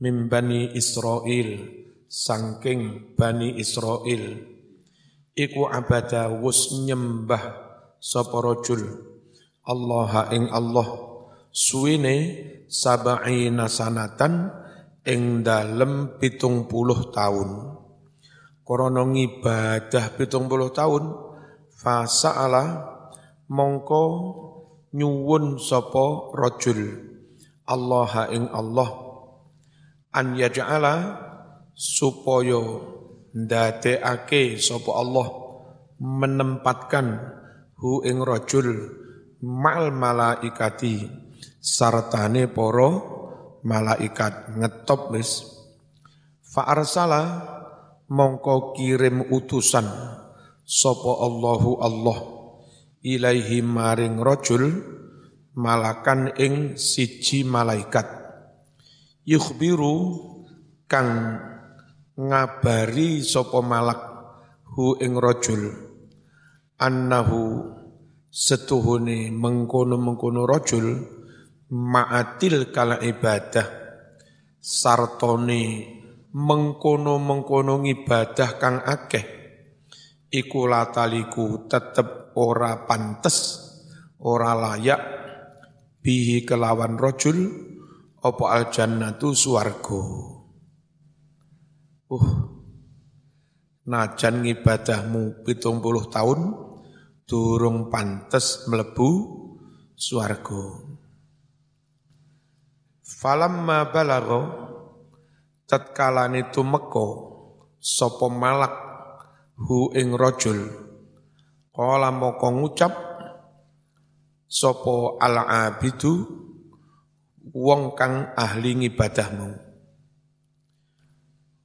min bani Israel sangking bani Israel iku abada wus nyembah sapa rajul Allah ing Allah suwine sab'ina sanatan ing dalem pitung puluh tahun. Krana ngibadah pitung puluh tahun fasa'ala mongko nyuwun sapa rajul Allah ing Allah an yaj'ala supaya ndadekake sapa Allah menempatkan hu ing rajul mal malaikati sartane para malaikat ngetop wis. Fa arsala mongko kirim utusan sapa Allahu Allah ilaihi maring rajul malakan ing siji malaikat yukhbiru kang ngabari sapa malak hu ing rajul. Annahu setuhune mengkono-mengkono rajul ma'atil kala ibadah. Sartone mengkono-mengkono ibadah kang akeh. Iku lataliku tetep ora pantes ora layak bihi kelawan rajul apa al jannatu swarga Uh, najan ngibadahmu pitung puluh tahun, durung pantes melebu suargo. Falamma balago, tatkalane tumeko, sopo malak, hu ing rojul, kala moko ngucap, sopo ala abidu, wong kang ahli ngibadahmu.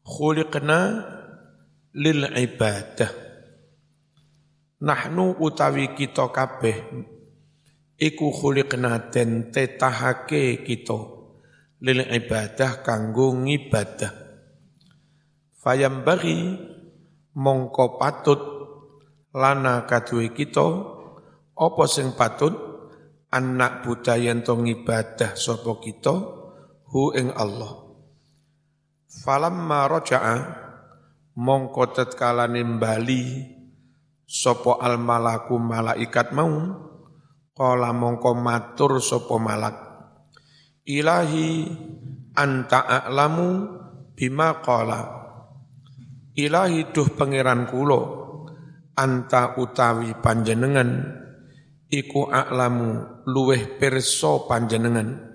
Khuliqna lil ibadah. Nahnu utawi kita kabeh iku khuliqna den tetahake kita lil ibadah kanggo ngibadah. Fayam bagi mongko patut lana kaduwe kita apa sing patut anak budaya to ngibadah kita? Hu ing Allah. Falamma roja'a mongko tatkala nimbali sopo al malaku malaikat mau kala mongko matur sopo malak. Ilahi anta a'lamu bima qala. Ilahi duh pangeran kulo anta utawi panjenengan iku a'lamu luweh perso panjenengan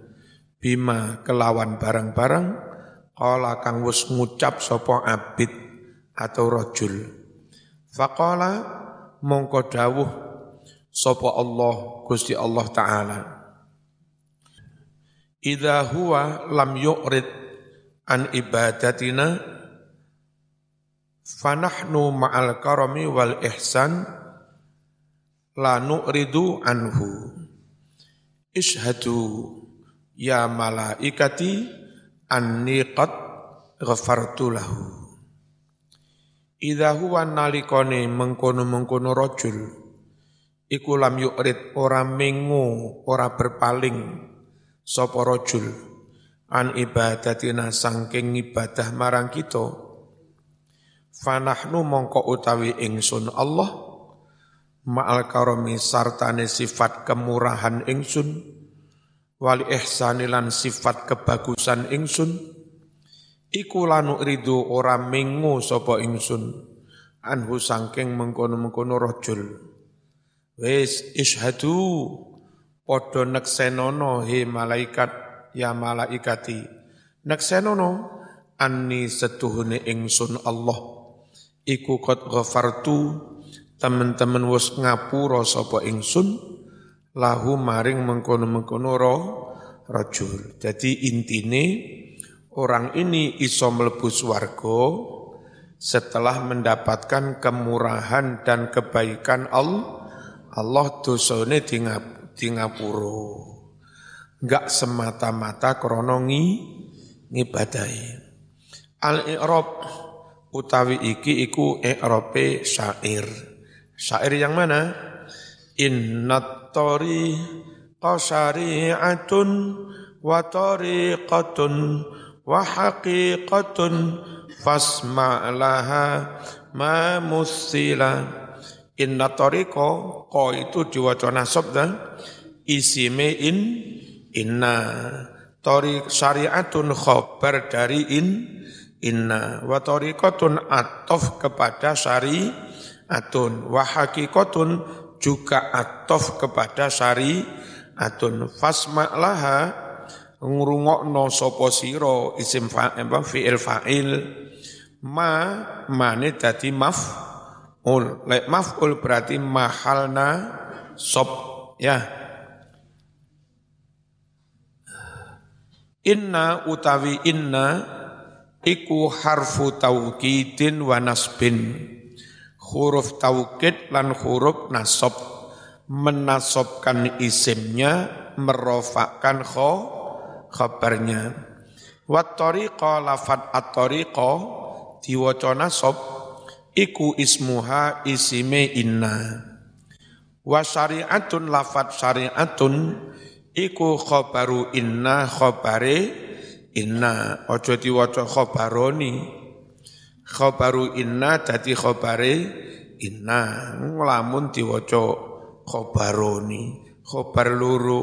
bima kelawan barang-barang Kala kang wis ngucap sapa abid atau rajul. Faqala mongko dawuh sapa Allah Gusti Allah taala. Idza huwa lam yu'rid an ibadatina fanahnu ma'al karami wal ihsan la nu'ridu anhu. Ishadu ya malaikati anni qad ghafartu lahu Idza huwa nalikane mengkono-mengkono rajul iku lam yurid ora mengu ora berpaling sapa rajul an ibadatina sangking ibadah marang kita fanahnu mongko utawi ingsun Allah ma'al karami sartane sifat kemurahan ingsun wali ihsanilan sifat kebagusan ingsun iku lanu ridu ora mengu sapa ingsun anhu sangking mengkono-mengkono rajul. Wis ishadu padha neksenono he malaikat ya malaikati. Neksenono anni setuhune ingsun Allah iku kot ghafartu temen-temen wis ngapura sapa ingsun lahu maring mengkono-mengkono roh rajul. Jadi intine orang ini iso mlebu swarga setelah mendapatkan kemurahan dan kebaikan Allah. Allah dosane di ngapuro. Enggak semata-mata krana ngibadahi. Al-i'rab utawi iki iku i'rabe syair. Syair yang mana? Innat tariqa syari'atun wa tariqatun wa haqiqatun fasma' laha ma musila inna tariqa qa itu diwaca nasab dan isime in inna. Tariq syariatun khabar dari in inna. Wa tariqatun atof kepada syari atun. Wa haqiqatun juga atof kepada syari atun. Fasma laha ngrungokno sapa sira isim fa'il fi'il fa'il. Ma mane dadi maf'ul. Lek maf'ul berarti mahalna sob ya. Inna utawi inna iku harfu taukidin wa nasbin huruf taukid lan huruf nasab menasobkan isimnya merofakkan kho khabarnya. Wat tariqa lafat at-tariqa diwaca nasab iku ismuha isime inna. Wa syari'atun lafat syari'atun iku khabaru inna khabare inna. Ojo diwaca khabaroni. Khabaru inna dadi khabare inna. Ngelamun diwaca khabaroni. Khabar luru.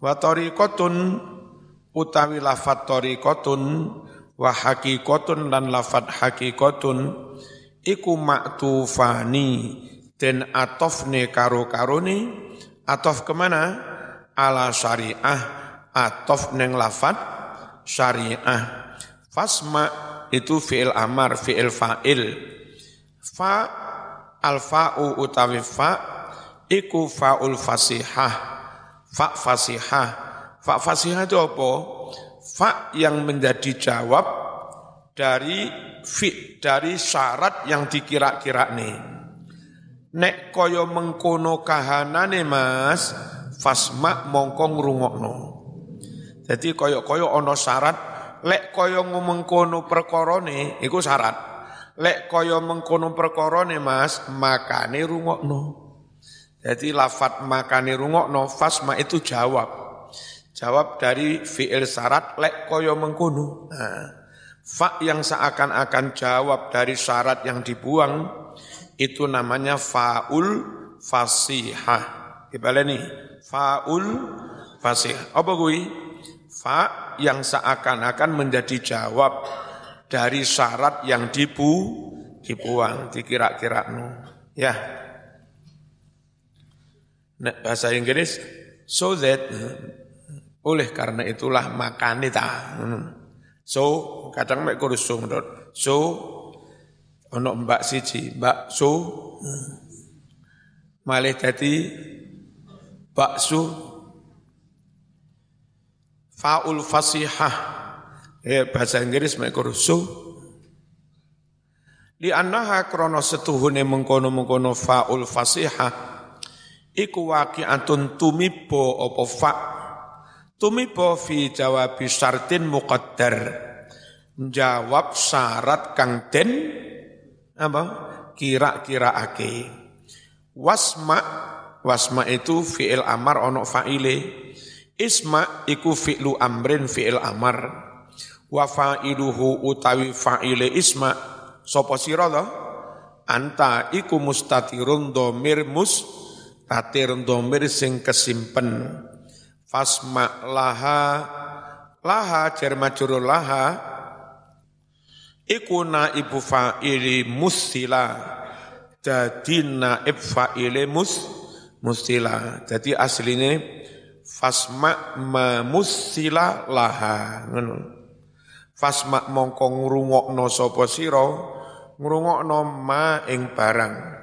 Wa tariqatun utawi lafat tariqatun wa haqiqatun lan lafat haqiqatun iku maktufani den atofne karo karone atof ke mana ala syariah atof neng lafat syariah fasma itu fi'il amar fi'il fa'il fa alfa'u utawi fa iku fa'ul fasihah Fa fasihah. Fa fasihah itu apa? Fa yang menjadi jawab dari fi, dari syarat yang dikira-kira nih. Nek koyo mengkono kahanane mas, fasma mongko ngrungokno. Jadi koyo-koyo ono syarat, lek koyo mengkono perkorone, iku syarat. Lek koyo mengkono perkorone mas, makane rungokno. Jadi lafat makani rungokno fasma itu jawab. Jawab dari fi'il syarat lek koyo mengkunu. Nah, fa yang seakan-akan jawab dari syarat yang dibuang itu namanya faul fasihah. Dibaleni faul fasihah. Apa gue? Fa yang seakan-akan menjadi jawab dari syarat yang dibu dibuang dikira-kira Ya. Nah, bahasa Inggris so that oleh karena itulah makanita. So kadang mek kurus so So ono mbak siji, mbak so malih dadi bakso faul fasihah. Ya bahasa Inggris mek kurus so li annaha krana setuhune mengkono-mengkono faul fasihah iku waqi'atun tumibo apa fa? Tumibo fi jawabi syartin muqaddar. Jawab syarat kang den apa? Kira-kira ake wasma wasma itu fi'il amar ono fa'ile isma iku fi'lu amrin fi'il amar. Wa fa'iluhu utawi fa'ile isma. Sapa sira anta iku mustatirun domir mus tatir domir sing kesimpen. Fasma laha laha jar majrur laha. Iku naibu fa'ili mustila jadi naib fa'ili mus mustila jadi aslinya fasma mustila laha ngono fasma mongko ngrungokno sapa sira ngrungokno ma ing barang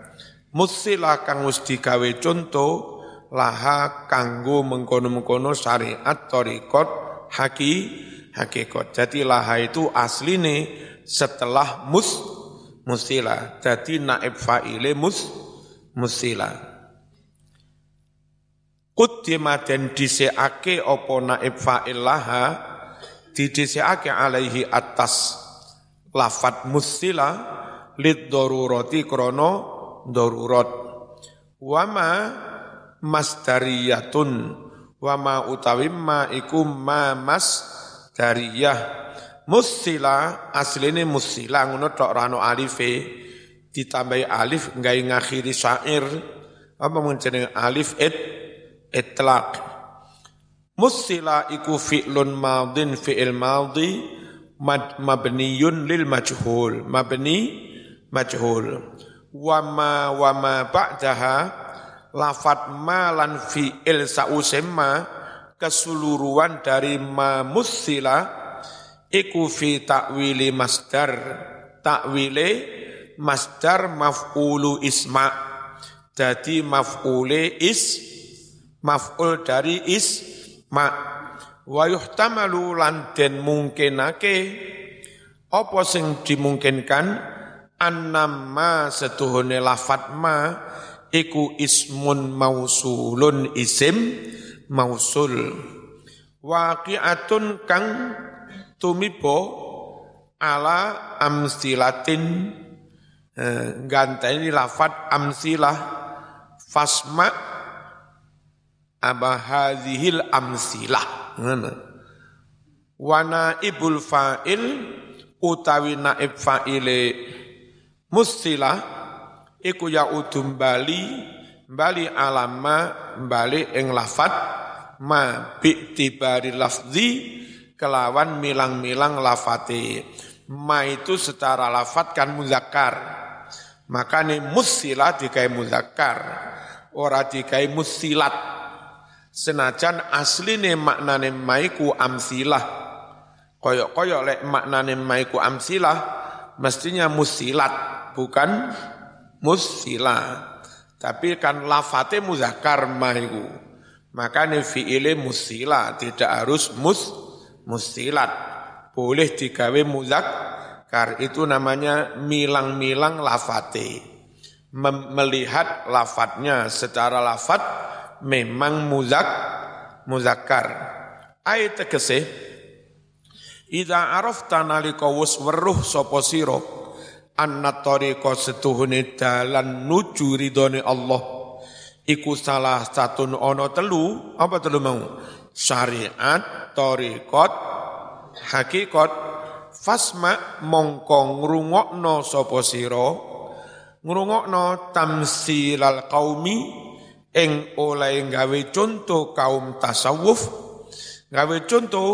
Musila kang wis digawe conto laha kanggo mengkono-mengkono syariat torikot haki hakikat. Jadi laha itu asline setelah mus musila. Jadi naib fa'ile mus musila. Kuddima dan diseake opo naib fa'il laha didiseake alaihi atas lafat musila lid darurati krono darurat wama masdariyatun wama utawi ma iku ma mas Dariyah Musila asline musila ngono tok rano alife. Ditambahi alif nggawe ngakhiri syair. Apa menjeneng alif? It itlaq. Musila iku fi'lun madin fi'il madhi mabniyun lil majhul. Mabni majhul. Wa ma wa ma ba'daha lafat ma lan fi'il sausemma keseluruhan dari ma musila iku fi takwili masdar. Takwile masdar maf'ulu isma. Jadi maf'ule is maf'ul dari isma wa yuhtamalu lan den mungkinake apa sing dimungkinkan? Annama setuhune lafat ma iku ismun mausulun isim mausul. Waqi'atun kang tumibo ala amsilatin eh, ganteni lafat amsilah fasma aba hadhil amsilah wana ibul fa'il utawi naib fa'ile musilah iku ya udum bali bali alama bali ing lafat ma bi'tibari lafzi kelawan milang-milang lafati. Ma itu secara lafat kan muzakkar. Makanya musilat dikai muzakkar. Ora dikai musilat. Senajan asline maknane maiku amsilah. Koyok-koyok lek maknane maiku amsilah, mestinya musilat, bukan musilah. Tapi kan lafate muzakkar maiku. Makanya fi'ile musila, tidak harus mus musilat. Boleh digawe kar itu namanya milang-milang lafate. Mem melihat lafatnya secara lafat memang muzak muzakkar. Ayat tegese Ida arafta nalika wis weruh sapa sira anna tariqa setuhune dalan nuju ridone Allah. Iku salah satu ono telu. Apa telu mau? Syariat, torikot, hakikat, fasma mongko ngrungokno sapa sira ngrungokno tamsilal qaumi ing oleh gawe contoh kaum tasawuf gawe contoh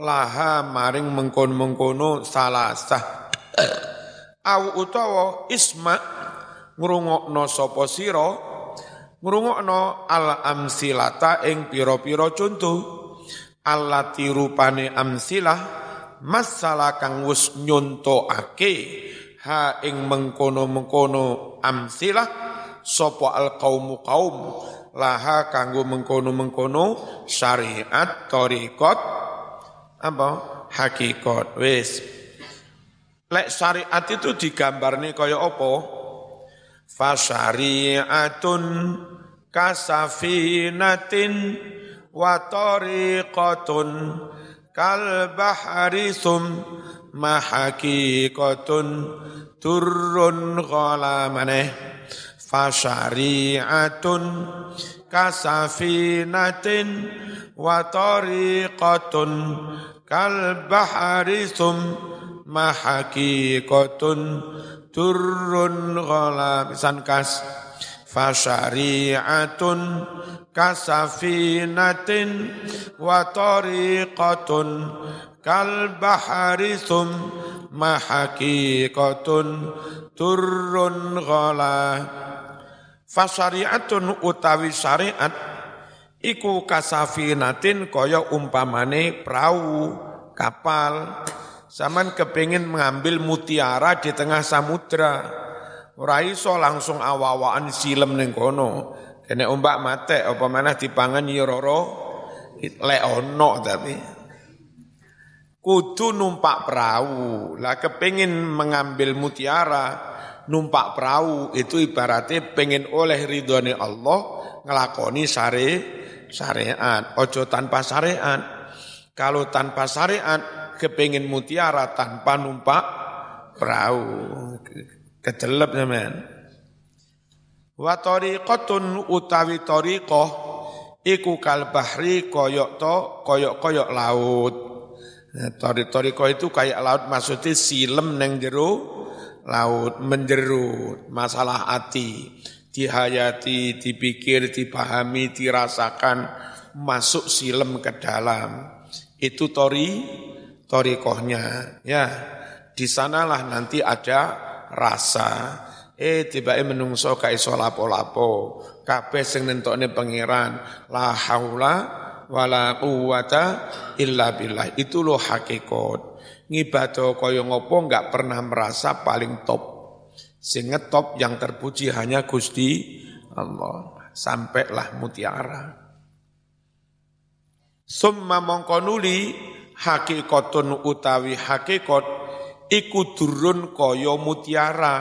laha maring mengkon-mengkono salasah au utawa isma ngrungokno sapa sira? Ngrungokno al amsilata ing pira-pira contoh allati rupane amsilah masalah kang wis nyontokake ha ing mengkono-mengkono amsilah sapa al qaumu qaum. Laha kanggo mengkono-mengkono syariat tariqat apa? Hakikat. Wis. Lek syariat itu digambarne kaya apa? Fasyari'atun kasafinatin wa tariqatun kal bahri sum mahaqiqatun turrun ghalamane fasyari'atun kasafinatin wa tariqatun kal bahri sum mahaqiqatun turun ghala pisan kas. Fasyari'atun kasafinatin wa tariqatun kal bahari sum mahaqiqatun turun ghala fasyari'atun utawi syariat iku kasafinatin kaya umpamane perahu kapal Zaman kepingin mengambil mutiara di tengah samudra. Ora iso langsung awa-awaan silem ning kono. Kene ombak mate apa mana dipangan yiroro le ono tapi kudu numpak perahu. Lah kepingin mengambil mutiara numpak perahu itu ibaratnya pengen oleh ridhone Allah ngelakoni sare syariat. Ojo tanpa syariat. Kalau tanpa syariat kepingin mutiara tanpa numpak perahu. Kecelep men. Wa tariqatun utawi tariqah iku kal bahri koyok to koyok-koyok laut. Nah, tori-toriko itu kayak laut maksudnya silem neng jeru laut menjerut masalah hati. Dihayati dipikir dipahami dirasakan masuk silem ke dalam. Itu tori torikohnya. Ya di sanalah nanti ada rasa. Eh tiba tiba menungso kai iso lapo-lapo. Kabeh sing nentokne pangeran la haula wala quwata illa billah. Itu loh hakikat ngibadah kaya ngopo enggak pernah merasa paling top. Sing ngetop yang terpuji hanya Gusti Allah. Sampailah mutiara. Summa mongko nuli hakikatun utawi hakikat iku durun kaya mutiara.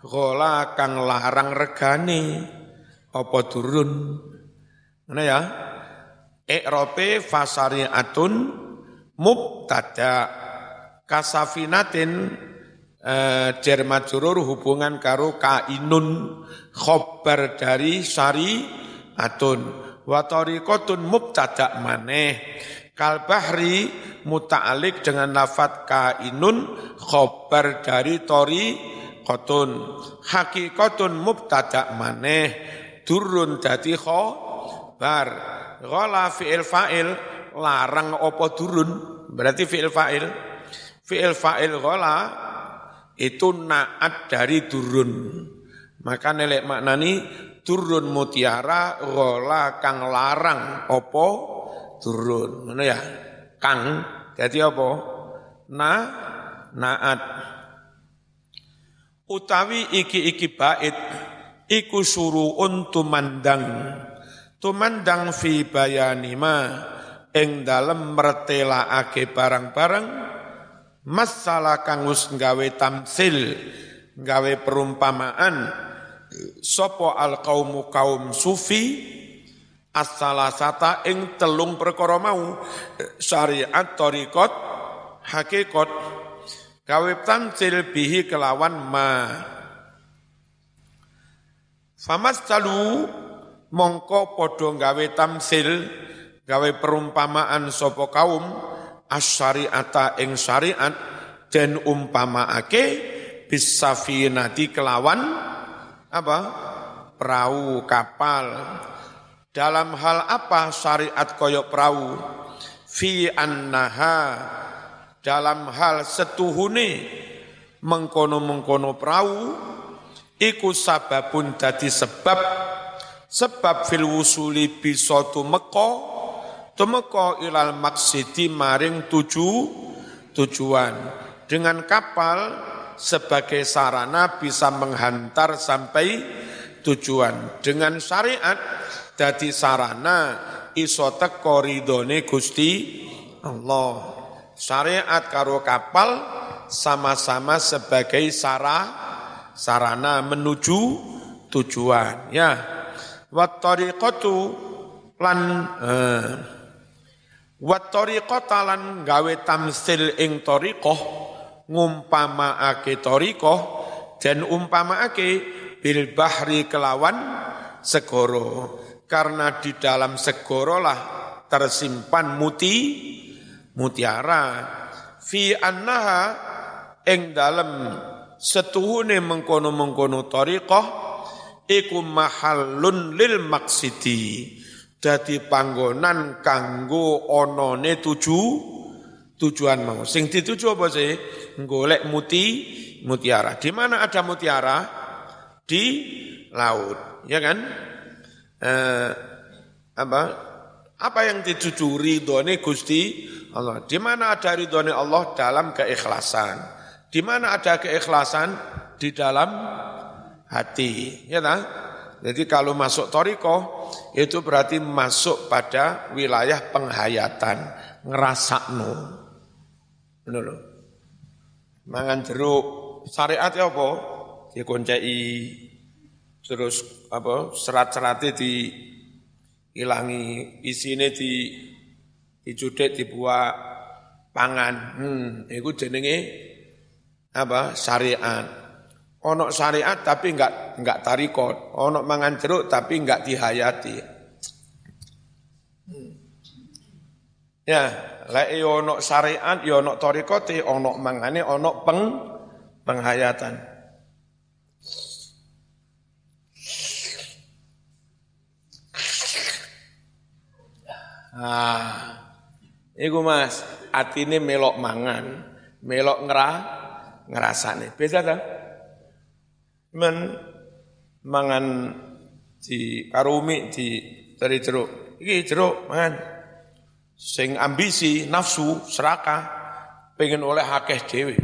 Gola kang larang regane. Apa durun? Ngene ya. Ikrope fasariatun mubtada kasafinatin eh, jermat jurur hubungan karo kainun khobar dari sari atun. Watorikotun mubtada maneh. Kalbahri muta'alik dengan lafat kainun khobar dari tori kotun hakikatun mubtada maneh. Durun dadi khobar. Ghala fi'il fa'il larang opo durun berarti fi'il fa'il fi'il fa'il ghala itu naat dari durun maka nelek maknani turun mutiara ghala kang larang opo turun. Ngono ya? Kang. Jadi apa? Na naat. Utawi iki-iki bait iku suruun tumandang. Tumandang fi bayanima ing dalem mertelaake barang-barang masalah kangus nggawe tamsil nggawe perumpamaan sopo al kaumu kaum sufi? As-salasata ing telung perkara mau syariat torikot hakikat. Gawe tamsil bihi kelawan ma. Famas calu mongko podo gawe tamsil gawe perumpamaan sopo kaum asyariata ing syariat dan umpamaake bisafinati kelawan apa perahu kapal. Dalam hal apa syariat koyok perahu? Fi annaha dalam hal setuhune mengkono-mengkono perahu iku sababun dadi sebab. Sebab fil wusuli bisa tumeka tumeka ilal maksidi maring tuju tujuan. Dengan kapal sebagai sarana bisa menghantar sampai tujuan. Dengan syariat dadi sarana iso teko Gusti Allah. Syariat karo kapal sama-sama sebagai sara sarana menuju tujuan. Ya, wa tariqatu lan eh, wa tariqata gawe tamsil ing tariqah ngumpamaake tariqah dan umpamaake bil bahri kelawan segoro karena di dalam segoro lah tersimpan muti mutiara. Fi annaha ing dalam setuhune mengkono-mengkono tariqah iku mahallun lil maksidi dadi panggonan kanggo onone tuju tujuan mau. Sing dituju apa sih? Golek muti mutiara. Di mana ada mutiara? Di laut ya kan? Eh, apa? Apa yang dituju ridhone Gusti Allah? Di mana ada ridhone Allah? Dalam keikhlasan. Di mana ada keikhlasan? Di dalam hati, ya tak? Jadi kalau masuk toriko itu berarti masuk pada wilayah penghayatan, ngerasakno. Ngono lho. Mangan jeruk syariat ya apa? Dikoncai terus apa serat-serate di ilangi isine di dijudet dibuat pangan. Hmm, itu jenenge apa? syariat. Onok syariat tapi enggak enggak tarikot. Onok mangan jeruk tapi enggak dihayati. Ya, lek yo ono syariat, yo ono torikote, ono mangane, ono peng penghayatan. Ah, iku mas, atine melok mangan, melok ngerah, ngerasane. Beda ta? Men mangan di karumi di dari jeruk. Iki jeruk mangan. Sing ambisi, nafsu, serakah, pengen oleh hakeh dewi.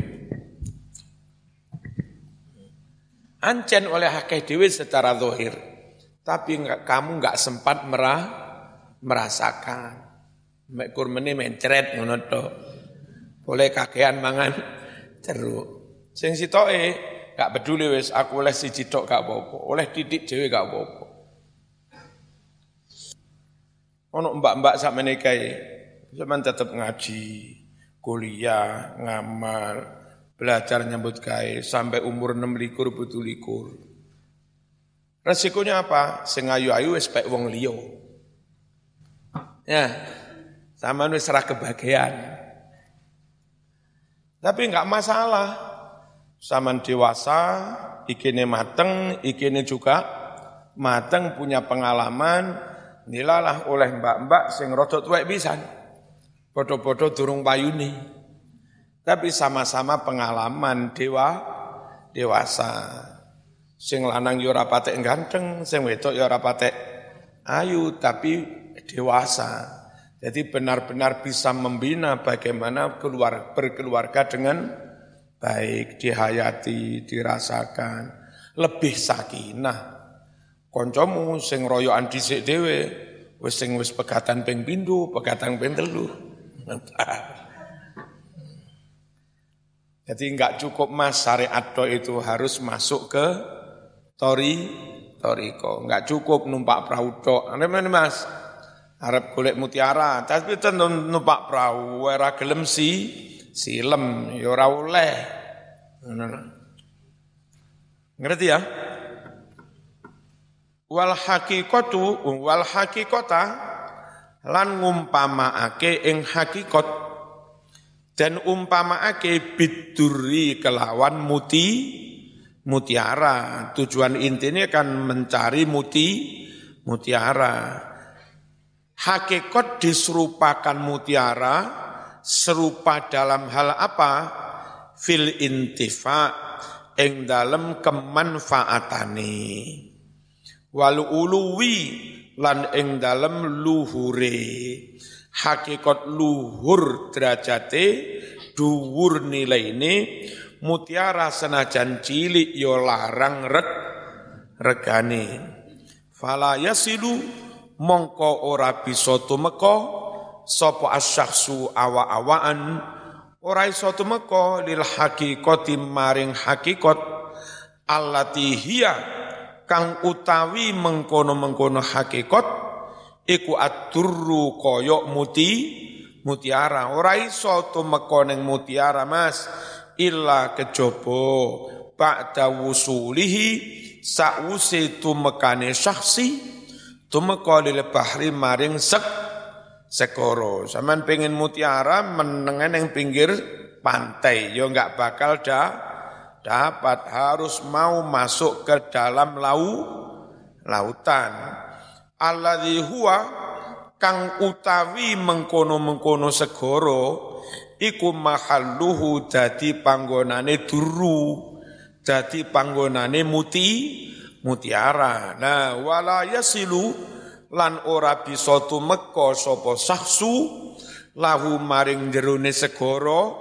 Ancen oleh hakeh dewi secara zahir. Tapi enggak, kamu enggak sempat merah, merasakan. Mek kurmene mencret ngono Boleh kakean mangan jeruk. Sing sitoke gak peduli wis aku oleh siji tok gak apa-apa, oleh titik dhewe gak apa-apa. Ono mbak-mbak sak menekai, zaman tetap ngaji, kuliah, ngamal, belajar nyambut gawe sampai umur 6 likur betul likur. Resikonya apa? Sing ayu-ayu wis pek wong liya. Ya, sama wis serah kebahagiaan. Tapi enggak masalah. Zaman dewasa, ikine mateng, ikine juga mateng punya pengalaman, nilalah oleh mbak-mbak sing rodot tuwek pisan. Podo-podo durung payuni. Tapi sama-sama pengalaman dewa dewasa. Sing lanang yo ora patek ganteng, sing wedok yo ora patek ayu tapi dewasa. Jadi benar-benar bisa membina bagaimana keluar, berkeluarga dengan baik, dihayati, dirasakan, lebih sakinah. Koncomu sing royokan dhisik dhewe, wis sing wis pegatan ping pindho, pegatan ping telu. Jadi enggak cukup mas syariat itu harus masuk ke tori toriko. Enggak cukup numpak perahu tok. Ane mas, Arab golek mutiara, tapi tentu numpak perahu, ora gelem si silem, ya ora oleh. Ngerti ya? Wal hakikatu wal hakikota lan ngumpamaake ing hakikat dan umpamaake biduri kelawan muti mutiara. Tujuan intinya kan mencari muti mutiara. Hakikat diserupakan mutiara, serupa dalam hal apa? Fil intifa, ing dalam kemanfaatane. Walu uluwi lan ing dalam luhure. Hakikat luhur derajate, dhuwur nilaine, mutiara senajan cilik yo larang reg regane. Fala yasilu mongko ora bisa tumeka sapa asyakhsu awa-awaan? Ora iso tumeka lil haqiqati maring hakikat. Allati hiya kang utawi mengkono-mengkono hakikat iku aturru koyok muti mutiara. Ora iso tumeka ning mutiara Mas illa kejaba ba'da wusulihi sa'usi tumekane syakhsi Tumeka lil bahri maring sek sekoro. Saman pengen mutiara menengan yang pinggir pantai, yo enggak bakal dah dapat harus mau masuk ke dalam lau lautan. Alladzi huwa kang utawi mengkono-mengkono segoro iku mahalluhu dadi panggonane duru dadi panggonane muti mutiara. Nah, wala yasilu lan ora bisa tumeka sapa saksu lahu maring jerone segara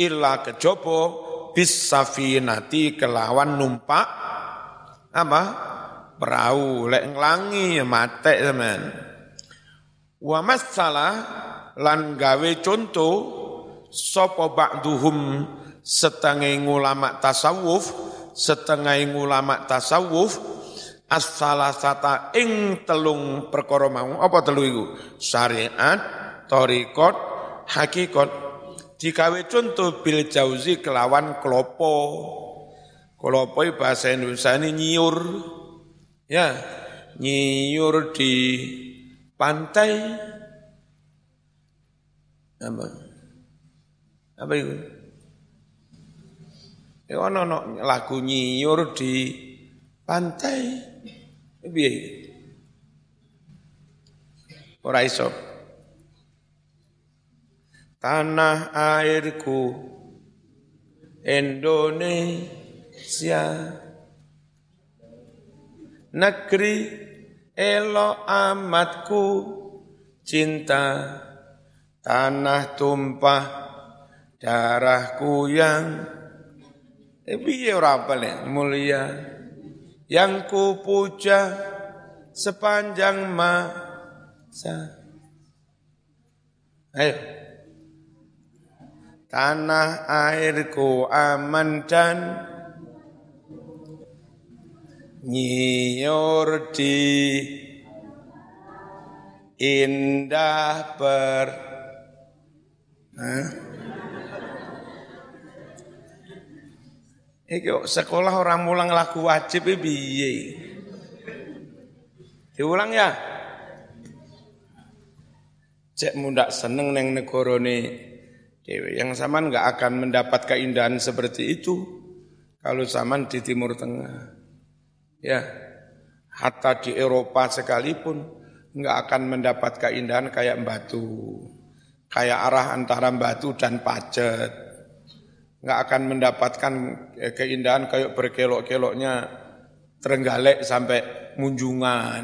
illa kejaba bisafinati kelawan numpak. Apa? Perahu lek nglangi ya matek teman. Wa masalah lan gawe contoh sapa ba'duhum setengah ulama tasawuf setengah ulama tasawuf as-salasata ing telung perkara mau. Apa telu iku? Syariat torikot hakikat. Dikawe contoh bil jauzi kelawan klopo klopo bahasa Indonesia ini nyiur. Ya nyiur di pantai. Apa? Apa itu? Ya ono no, lagu nyiur di pantai. Piye? Ora iso. Tanah airku Indonesia Negeri elo amatku cinta Tanah tumpah darahku yang Eh piye ora mulia yang ku puja sepanjang masa. Ayo. Tanah airku aman dan nyiur di indah ber Hah? Iki sekolah orang mulang lagu wajib piye? Diulang ya. Cek mundak seneng neng negarane dewe yang zaman nggak akan mendapat keindahan seperti itu kalau zaman di Timur Tengah. Ya, hatta di Eropa sekalipun nggak akan mendapat keindahan kayak batu, kayak arah antara batu dan pacet nggak akan mendapatkan eh, keindahan kayak berkelok-keloknya terenggalek sampai munjungan.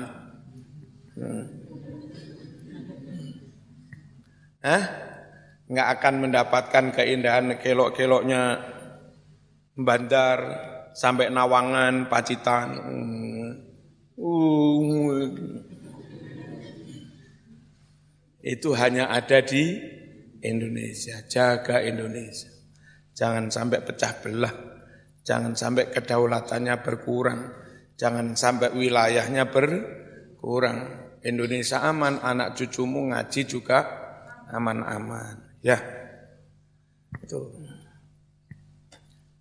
Hmm. Hah? Nggak akan mendapatkan keindahan kelok-keloknya bandar sampai Nawangan, Pacitan. Hmm. Uh. Itu hanya ada di Indonesia. Jaga Indonesia. Jangan sampai pecah belah, jangan sampai kedaulatannya berkurang, jangan sampai wilayahnya berkurang. Indonesia aman, anak cucumu ngaji juga aman-aman. Ya, itu.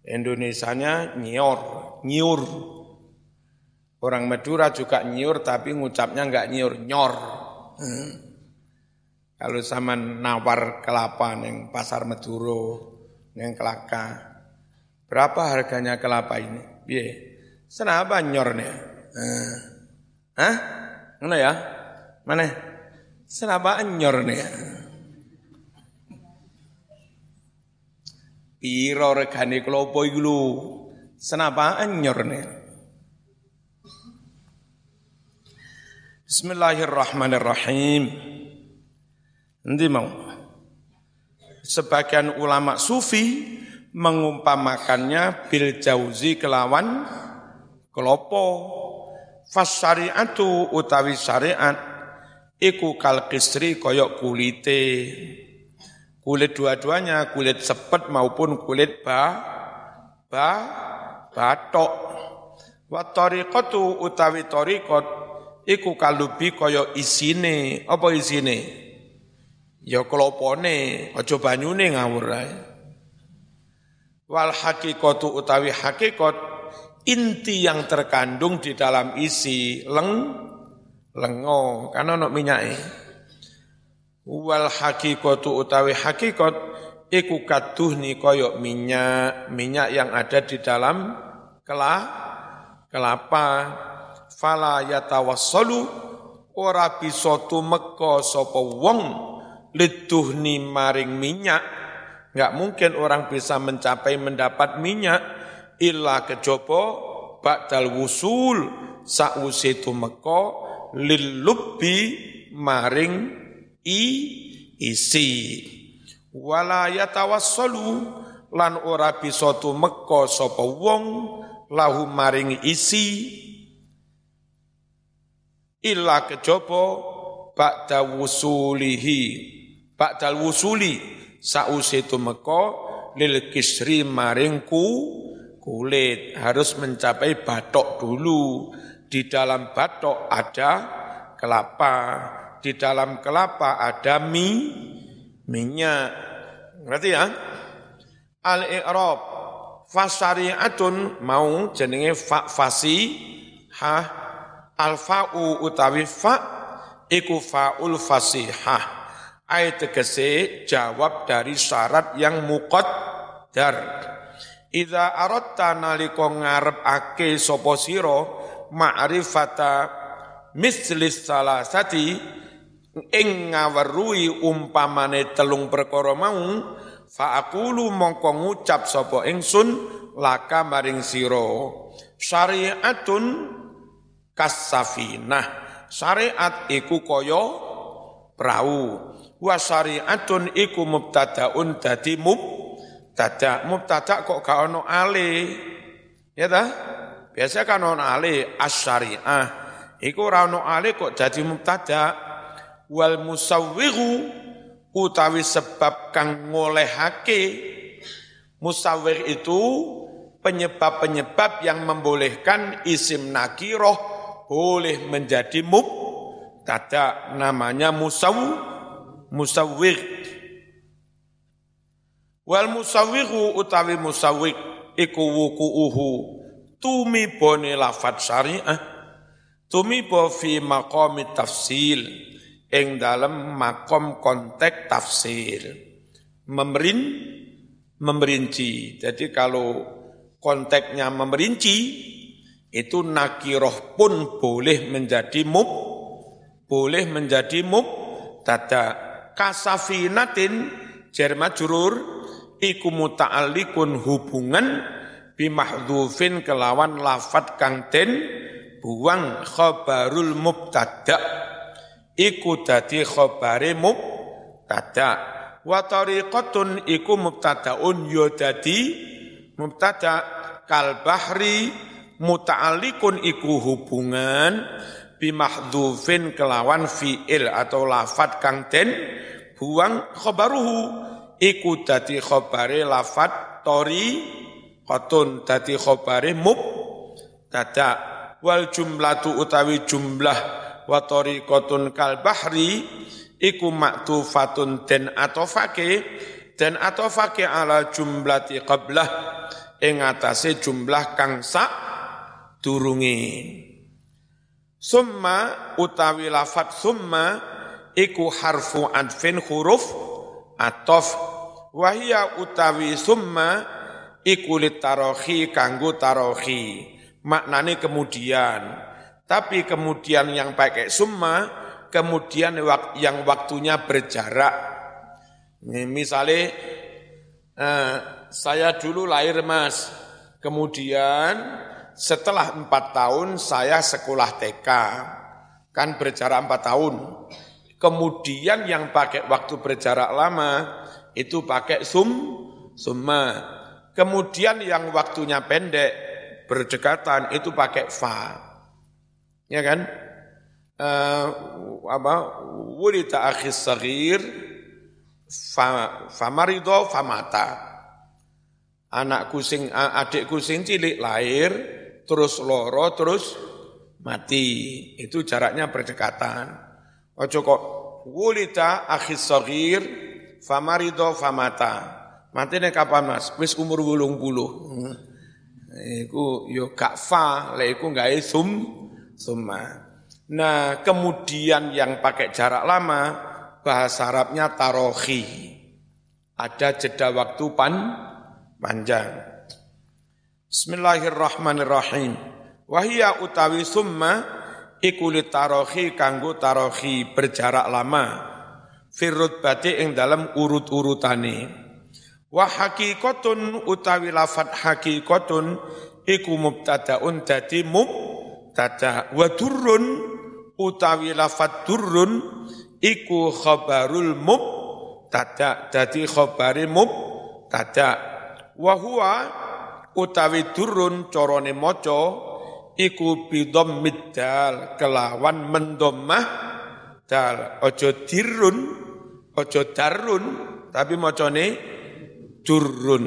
Indonesianya nyior, nyiur. Orang Madura juga nyiur tapi ngucapnya enggak nyiur, nyor. Hmm. Kalau sama nawar kelapa yang pasar Maduro, yang kelaka. Berapa harganya kelapa ini? Biye. Senapa nyornya? Eh. Hah? Mana ya? Mana? Senapa nyornya? Piro regane klopo iku lho. Senapa nyornya? Bismillahirrahmanirrahim. Nanti mau sebagian ulama sufi mengumpamakannya bil jauzi kelawan kelopo. Fas syariatu utawi syariat iku kal kisri koyok kulite. Kulit dua-duanya kulit sepet maupun kulit ba ba batok. Wa tariqatu utawi tariqat iku kalubi koyok isine. Apa isine Ya kelopone, aja banyune ngawur ae. Wal hakikatu utawi hakikat inti yang terkandung di dalam isi leng lengo karena ono minyake. Wal hakikatu utawi hakikat iku kaduhni koyok minyak, minyak yang ada di dalam kela, kelapa. Fala yatawassalu ora bisa tumeka sapa wong liduhni maring minyak, nggak mungkin orang bisa mencapai mendapat minyak. Illa kejopo ba'dal wusul. Sa'usi tumeka lilubbi maring i isi. Wala yatawassalu. Lan ora bisa tumeka sapa wong lahu maring isi. Illa kejaba ba'da wusulihi Ba'dal wusuli sause meko lil kisri maringku kulit harus mencapai batok dulu. Di dalam batok ada kelapa, di dalam kelapa ada mie, minyak. Ngerti ya? Al-i'rab fasariatun mau jenenge fa fasi ha al fa'u utawi fa iku fa'ul fasihah Ayat tegese jawab dari syarat yang muqaddar. Idza aratta nalika ngarepake sapa sira ma'rifata mislis salasati ing ngaweruhi umpamane telung perkara mau fa aqulu mongko ngucap sapa ingsun laka maring sira syariatun kasafinah. Syariat iku kaya perahu wa syariatun iku mubtadaun dadi mubtada. Mubtada kok gak ono ale. Ya ta? Biasa kan ono ale asyariah iku ora ono ale kok dadi mubtada. Wal musawwiru utawi sebab kang ngolehake. Musawwir itu penyebab-penyebab yang membolehkan isim nakiroh boleh menjadi mubtada. Namanya musawwir musawwir wal musawwiru utawi musawwik iku wukuuhu. Tumibone lafat syariah. Tumibo fi maqami tafsil. Ing dalam makom konteks tafsir. Memerin memerinci jadi kalau konteksnya memerinci itu nakiroh pun boleh menjadi mub boleh menjadi mub tada kasafinatin jar majrur iku muta'alliqun hubungan bimahdhufin kelawan lafat kang buang khabarul mubtada. Iku dadi khabare mubtada. Wa tariqatun iku mubtadaun yo dadi mubtada. Kal bahri muta'alliqun iku hubungan bimahdhufin kelawan fi'il atau lafat kang den buang khobaruhu iku dadi khobare lafat tori kotun dadi khobare mub dada wal jumlatu utawi jumlah wa kotun kal bahri iku maktufatun den atofake. Den atofake ala jumlati qablah ing atase jumlah kang sak durunge summa utawi lafat summa iku harfu adfin huruf atof. Wahia utawi summa iku litarohi kanggo tarohi. Maknane kemudian. Tapi kemudian yang pakai summa kemudian yang waktunya berjarak. Misalnya eh, saya dulu lahir mas. Kemudian setelah empat tahun saya sekolah TK kan berjarak empat tahun Kemudian yang pakai waktu berjarak lama itu pakai sum summa. Kemudian yang waktunya pendek berdekatan itu pakai fa. Ya kan? Uh, apa wulita akhis sagir fa famarido famata anakku sing adikku sing cilik lahir terus loro terus mati itu jaraknya berdekatan Ojo kok wulita akhis sagir famarido famata. Mati nih kapan mas? Wis umur wulung puluh. Hmm. Iku yo gak fa, le iku gak sum summa. Nah kemudian yang pakai jarak lama bahasa Arabnya tarohi. Ada jeda waktu pan panjang. Bismillahirrahmanirrahim. Wahia utawi summa iku tarohi kanggo tarohi berjarak lama. Firrut bati ing dalam urut-urutane. Wa hakikatun utawi lafat hakikatun iku mubtadaun dadi mubtada. Wa durrun utawi lafat durrun iku khabarul mubtada. Dadi khabari mubtada. Wa huwa utawi durrun carane maca iku bidom middal kelawan mendomah dal. Ojo dirun ojo darun tapi macane durrun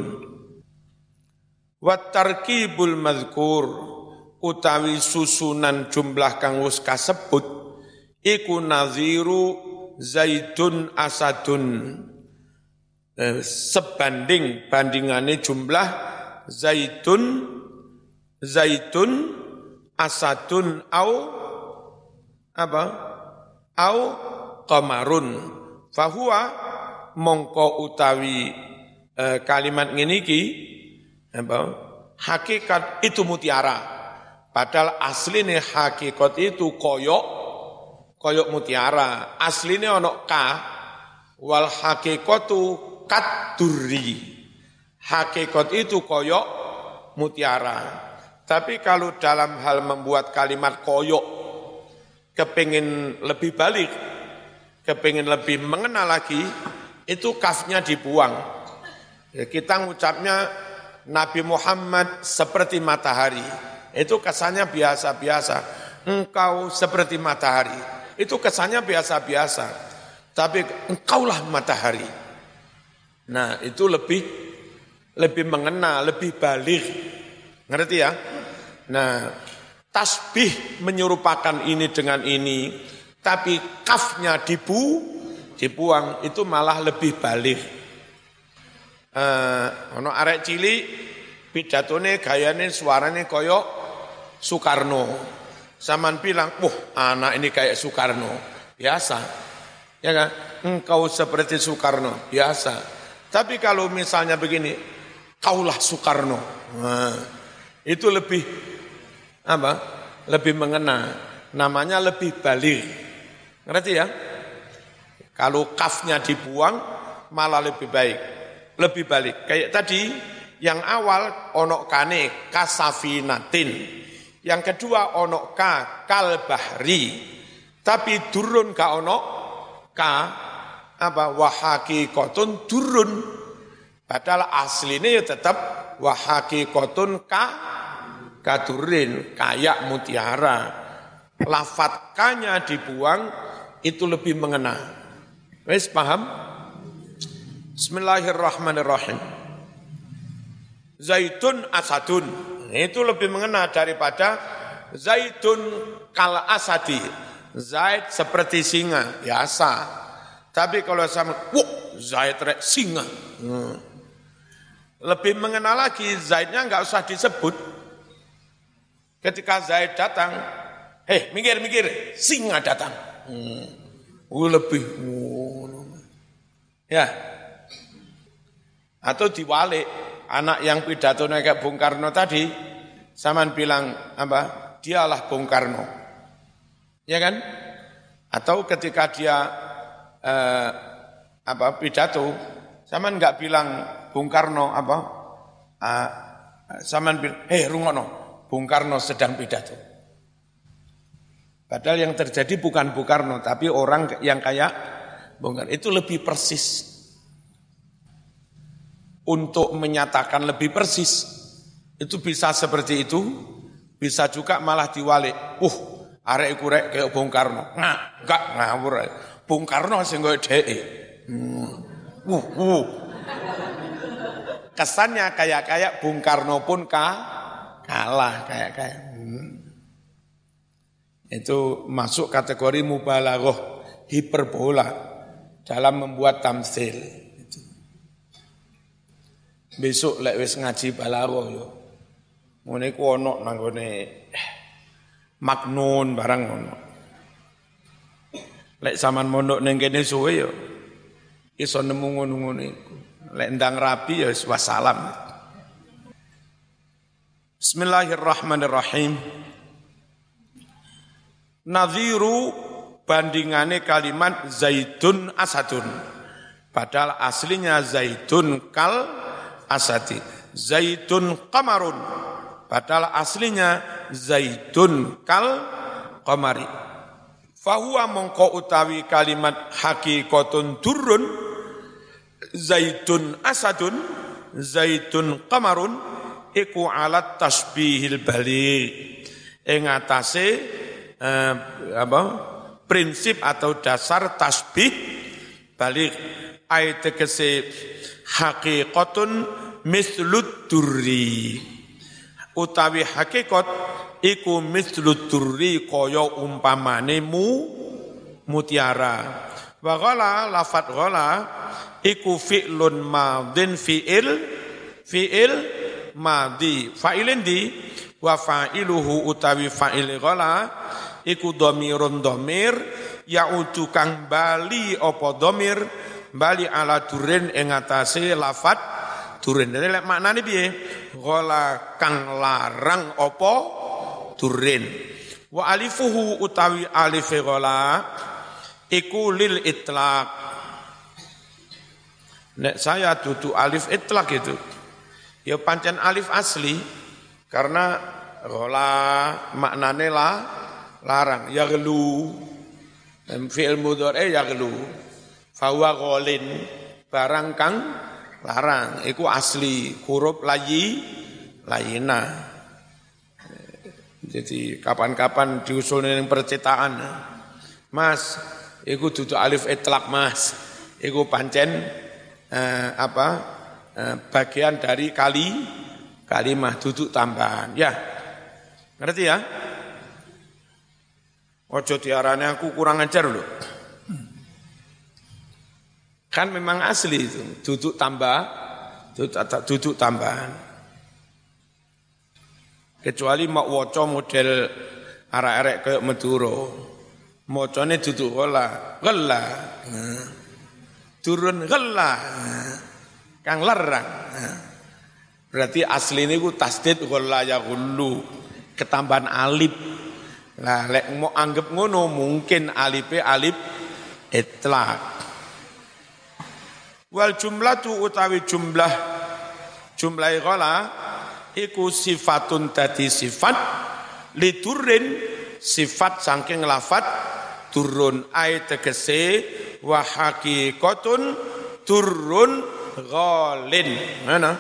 wat tarkibul mazkur utawi susunan jumlah kang wis kasebut iku naziru zaidun asadun. Eh, sebanding bandingane jumlah zaitun zaitun asadun au apa? Au qamarun. Fahuwa mongko utawi e, kalimat ngene iki apa? Hakikat itu mutiara. Padahal asline hakikat itu koyok koyok mutiara. Asline ono ka wal hakikatu kaduri hakikat itu koyok mutiara. Tapi kalau dalam hal membuat kalimat koyok kepingin lebih balik kepingin lebih mengenal lagi itu kafnya dibuang. Ya, kita ngucapnya Nabi Muhammad seperti matahari. Itu kesannya biasa-biasa. Engkau seperti matahari. Itu kesannya biasa-biasa. Tapi engkaulah matahari. Nah itu lebih lebih mengena lebih balik ngerti ya Nah, tasbih menyerupakan ini dengan ini, tapi kafnya dibu, dibuang itu malah lebih balik. Uh, ono arek cili pidatone gayane suarane koyo Soekarno. Saman bilang, "Wah, anak ini kayak Soekarno." Biasa. Ya kan? Engkau seperti Soekarno, biasa. Tapi kalau misalnya begini, kaulah Soekarno. Nah, itu lebih apa? Lebih mengena. Namanya lebih balik. Ngerti ya? Kalau kafnya dibuang malah lebih baik. Lebih balik. Kayak tadi yang awal onok kane kasafinatin. Yang kedua onok ka kalbahri. Tapi turun ka onok ka apa wahaki kotun turun. Padahal aslinya ya tetap wahaki kotun ka kadurin, kayak mutiara. Lafatkanya dibuang, itu lebih mengena. Wes paham? Bismillahirrahmanirrahim. Zaitun asadun. Itu lebih mengena daripada zaitun kal asadi. Zait seperti singa, biasa. Tapi kalau sama, wah, zait rek singa. Hmm. Lebih mengenal lagi, zaitnya nggak usah disebut. Ketika Zaid datang, hei minggir minggir, singa datang. Hmm. Uh, lebih, uh, ya. Atau diwalik, anak yang pidato kayak Bung Karno tadi, saman bilang apa? Dialah Bung Karno, ya kan? Atau ketika dia eh, apa pidato, saman nggak bilang Bung Karno apa? Uh, saman bilang, hei rungono, Bung Karno sedang pidato. Padahal yang terjadi bukan Bung Karno, tapi orang yang kayak Bung Karno. Itu lebih persis. Untuk menyatakan lebih persis, itu bisa seperti itu, bisa juga malah diwalik. Uh, arek kurek kayak Bung Karno. Nah, enggak ngawur. Bung Karno sing koyo dhek. Hmm. Uh, uh. Kesannya kayak-kayak Bung Karno pun kalah kayak kayak hmm. itu masuk kategori mubalaghah hiperbola dalam membuat tamsil. Itu. besok lek wis ngaji balaghah yo. Ngene ku ono nang maknun barang ono lek zaman mondok ning kene suwe yo iso nemu ngono-ngono lek ndang rapi ya wassalam Bismillahirrahmanirrahim. Nadhiru bandingane kalimat zaitun asadun. Padahal aslinya zaitun kal asadi. Zaitun kamarun. Padahal aslinya zaitun kal kamari. Fahuwa mongko utawi kalimat hakikotun turun. Zaitun asadun. Zaitun kamarun iku alat tasbihil balik ing atase eh, apa prinsip atau dasar tasbih balik. Ayat tegese hakikatun mislud utawi hakikat iku mislud kaya umpamane mu mutiara. Wa ghala lafat ghala iku fi'lun madin fi'il fi'il madi. Fa'ilin di wa fa'iluhu utawi fa'il ghala iku dhamirun dhamir yaudu kang bali apa domir bali ala durin ing atase lafat durin. Dadi lek maknane piye? Gola kang larang apa durin. Wa alifuhu utawi alif gola iku lil itlaq nek saya duduk alif itlaq itu. Ya pancen alif asli karena gola maknane lah larang. Ya gelu. Fi'il mudhari ya gelu. Fawa golin barang kang larang. Iku asli huruf layi layina. Jadi kapan-kapan diusul yang percetakan. Mas iku duduk alif itlak mas. Iku pancen eh, apa eh, bagian dari kali kalimah duduk tambahan ya ngerti ya Ojo diarani aku kurang ajar loh. Kan memang asli itu, duduk tambah, duduk, tambahan. Kecuali mak woco model arek-arek kayak Maduro. Mocone duduk gola, gela. Turun gela. Kang larang. Berarti asli ini ku tasdid gola ya gulu. Ketambahan alif. Nah, lek mau anggap ngono mungkin alife alif itlaq. Wal jumlah tu utawi jumlah jumlah ghala iku sifatun tadi sifat lidurin sifat saking lafat turun ay tegese wa haqiqatun turun ghalin. Mana?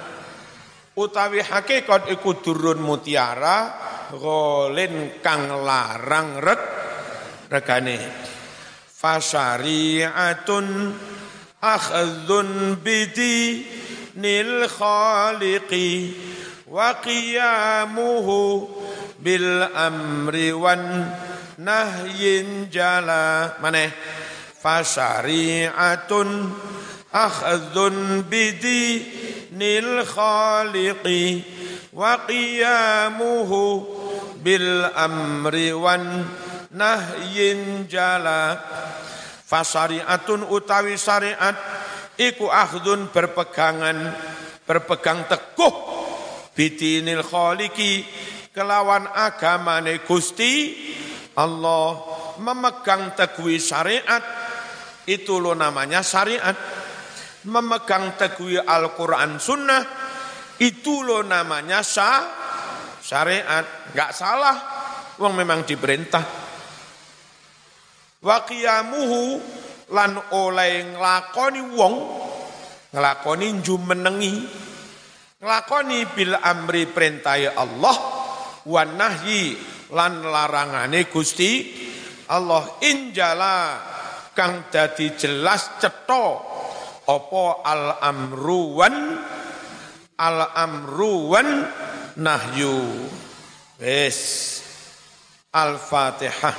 Utawi hakikat iku turun mutiara ghalin kang larang reg regane. Fasyari'atun akhdhun bidinil khaliqi wa qiyamuhu bil amri wan nahyin jala maneh. Fasyari'atun akhdhun bidinil khaliqi wa qiyamuhu bil amri wan nahyin jala. Fasariatun utawi syariat iku akhdun berpegangan berpegang teguh bidinil khaliki kelawan agamane Gusti Allah memegang teguh syariat. Itu lo namanya syariat. Memegang teguh Al-Quran Sunnah. Itu lo namanya syah, syariat. Nggak salah. Wong memang diperintah. Wa qiyamuhu lan oleh nglakoni wong nglakoni jumenengi nglakoni bil amri perintah Allah wa nahyi lan larangane Gusti Allah. Injala kang dadi jelas cetha apa al amruwan al amruwan nahyu. Wis. Al fatihah